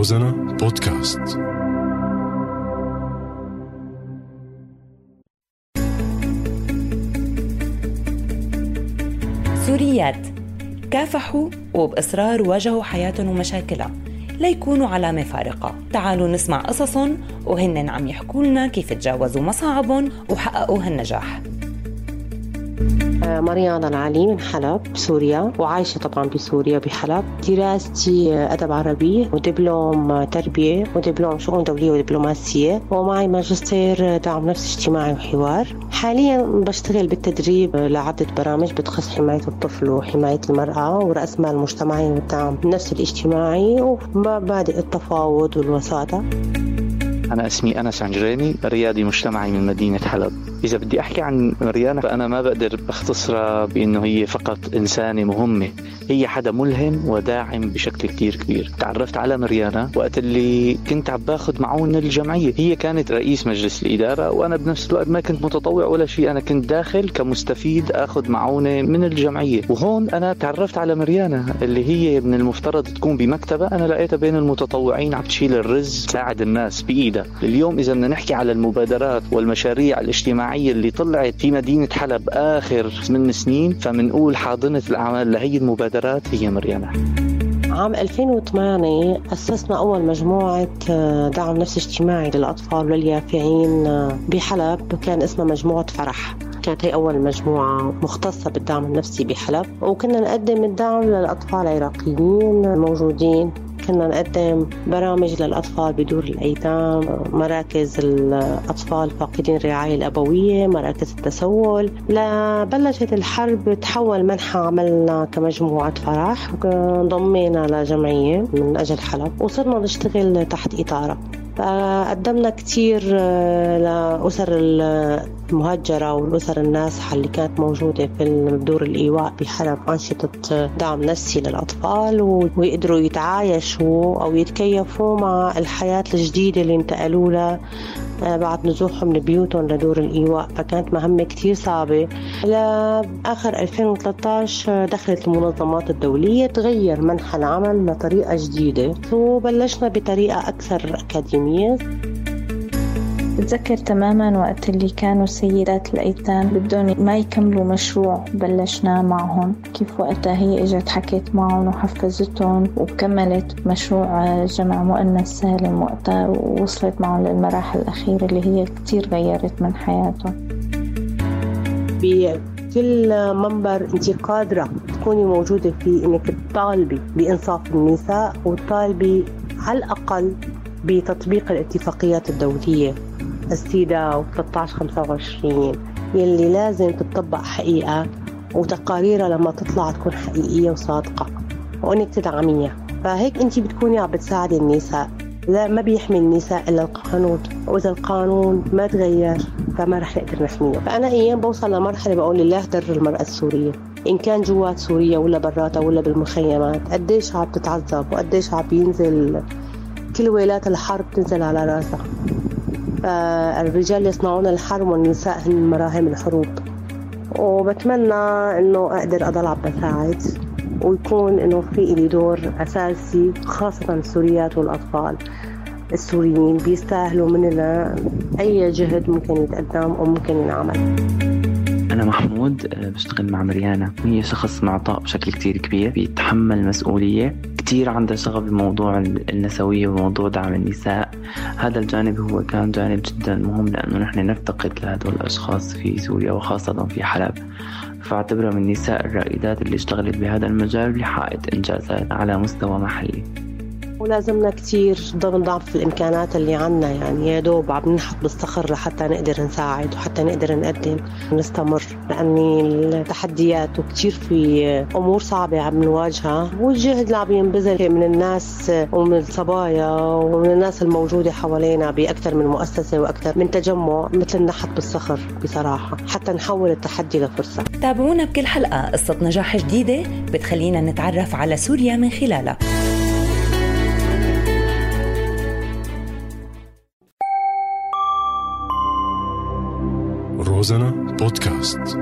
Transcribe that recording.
روزانا بودكاست. سوريات. كافحوا وبإصرار واجهوا حياتهم ومشاكلها. ليكونوا علامة فارقة. تعالوا نسمع قصصهم وهن عم يحكوا لنا كيف تجاوزوا مصاعبهم وحققوا هالنجاح مريانا العلي من حلب سوريا وعايشة طبعا بسوريا بحلب دراستي أدب عربي ودبلوم تربية ودبلوم شؤون دولية ودبلوماسية. ومعي ماجستير دعم نفسي اجتماعي وحوار. حاليا بشتغل بالتدريب لعدة برامج بتخص حماية الطفل وحماية المرأة ورأس مال مجتمعي والدعم النفسي الاجتماعي ومبادئ التفاوض والوساطة. أنا اسمي أنس عنجراني ريادي مجتمعي من مدينة حلب. إذا بدي أحكي عن مريانا فأنا ما بقدر أختصرها بأنه هي فقط إنسانة مهمة. هي حدا ملهم وداعم بشكل كتير كبير. تعرفت على مريانا وقت اللي كنت عم باخذ معون الجمعية. هي كانت رئيس مجلس الإدارة وأنا بنفس الوقت ما كنت متطوع ولا شيء. أنا كنت داخل كمستفيد أخذ معونة من الجمعية. وهون أنا تعرفت على مريانا اللي هي من المفترض تكون بمكتبة. أنا لقيتها بين المتطوعين عم تشيل الرز تساعد الناس بإيدها. اليوم إذا بدنا نحكي على المبادرات والمشاريع الاجتماعية اللي طلعت في مدينة حلب آخر من سنين فمنقول حاضنة الأعمال لهي المبادرات هي مريانا عام 2008 أسسنا أول مجموعة آه، دعم نفسي اجتماعي للأطفال واليافعين آه، بحلب كان اسمها مجموعة فرح. كانت هي أول مجموعة مختصة بالدعم النفسي بحلب. وكنا نقدم الدعم للأطفال العراقيين الموجودين. كنا نقدم برامج للأطفال بدور الأيتام مراكز الأطفال فاقدين الرعاية الأبوية مراكز التسول. لبلشت الحرب تحول منحى عملنا كمجموعة فرح انضمينا لجمعية من أجل حلب وصرنا نشتغل تحت إطارة. فقدمنا كثير آه، لأسر المهجرة والأسر النازحة اللي كانت موجودة في دور الإيواء بحلب أنشطة دعم نفسي للأطفال ويقدروا يتعايشوا أو يتكيفوا مع الحياة الجديدة اللي انتقلوا لها آه، بعد نزوحهم من بيوتهم لدور الإيواء. فكانت مهمة كتير صعبة لآخر 2013 دخلت المنظمات الدولية تغير منحى العمل لطريقة جديدة. وبلشنا بطريقة أكثر أكاديمية. بتذكر تماما وقت اللي كانوا سيدات الأيتام بدهم ما يكملوا مشروع بلشناه معهم. كيف وقتها هي إجت حكيت معهم وحفزتهم وكملت مشروع جمع مؤنث سالم وقتها ووصلت معهم للمراحل الأخيرة اللي هي كتير غيرت من حياتهم. بكل منبر انت قادرة تكوني موجودة فيه إنك تطالبي بإنصاف النساء وتطالبي على الأقل بتطبيق الاتفاقيات الدولية السيدا و13 25 يلي لازم تطبق حقيقة وتقاريرها لما تطلع تكون حقيقية وصادقة وإنك تدعميها. فهيك انت بتكوني عم بتساعدي النساء. لا ما بيحمي النساء إلا القانون وإذا القانون ما تغير فما رح نقدر نحميها فأنا أيام بوصل لمرحلة بقول لله در المرأة السورية إن كان جوات سوريا ولا براتها ولا بالمخيمات قديش عم تتعذب وقديش عم بينزل كل ويلات الحرب تنزل على راسها. الرجال يصنعون الحرب والنساء هن مراهم الحروب. وبتمنى إنه أقدر أضل عم بساعد. ويكون إنه في لي دور أساسي خاصة السوريات والأطفال السوريين بيستاهلوا مننا أي جهد ممكن يتقدم وممكن ينعمل. أنا محمود بشتغل مع مريانا. هي شخص معطاء بشكل كتير كبير بيتحمل مسؤولية كتير عندها شغف بموضوع النسوية وموضوع دعم النساء. هذا الجانب هو كان جانب جدا مهم لأنه نحن نفتقد لهدول الأشخاص في سوريا وخاصة في حلب. فاعتبرها من النساء الرائدات اللي اشتغلت بهذا المجال لحققت إنجازات على مستوى محلي. ولازمنا كثير ضمن ضعف الإمكانات اللي عنا. يعني يا دوب عم ننحط بالصخر لحتى نقدر نساعد وحتى نقدر نقدم ونستمر لأني التحديات وكثير في أمور صعبة عم نواجهها. والجهد اللي عم ينبذل من الناس ومن الصبايا ومن الناس الموجودة حوالينا بأكثر من مؤسسة وأكثر من تجمع مثل النحت بالصخر بصراحة حتى نحول التحدي لفرصة. تابعونا بكل حلقة قصة نجاح جديدة بتخلينا نتعرف على سوريا من خلالها. روزانا بودكاست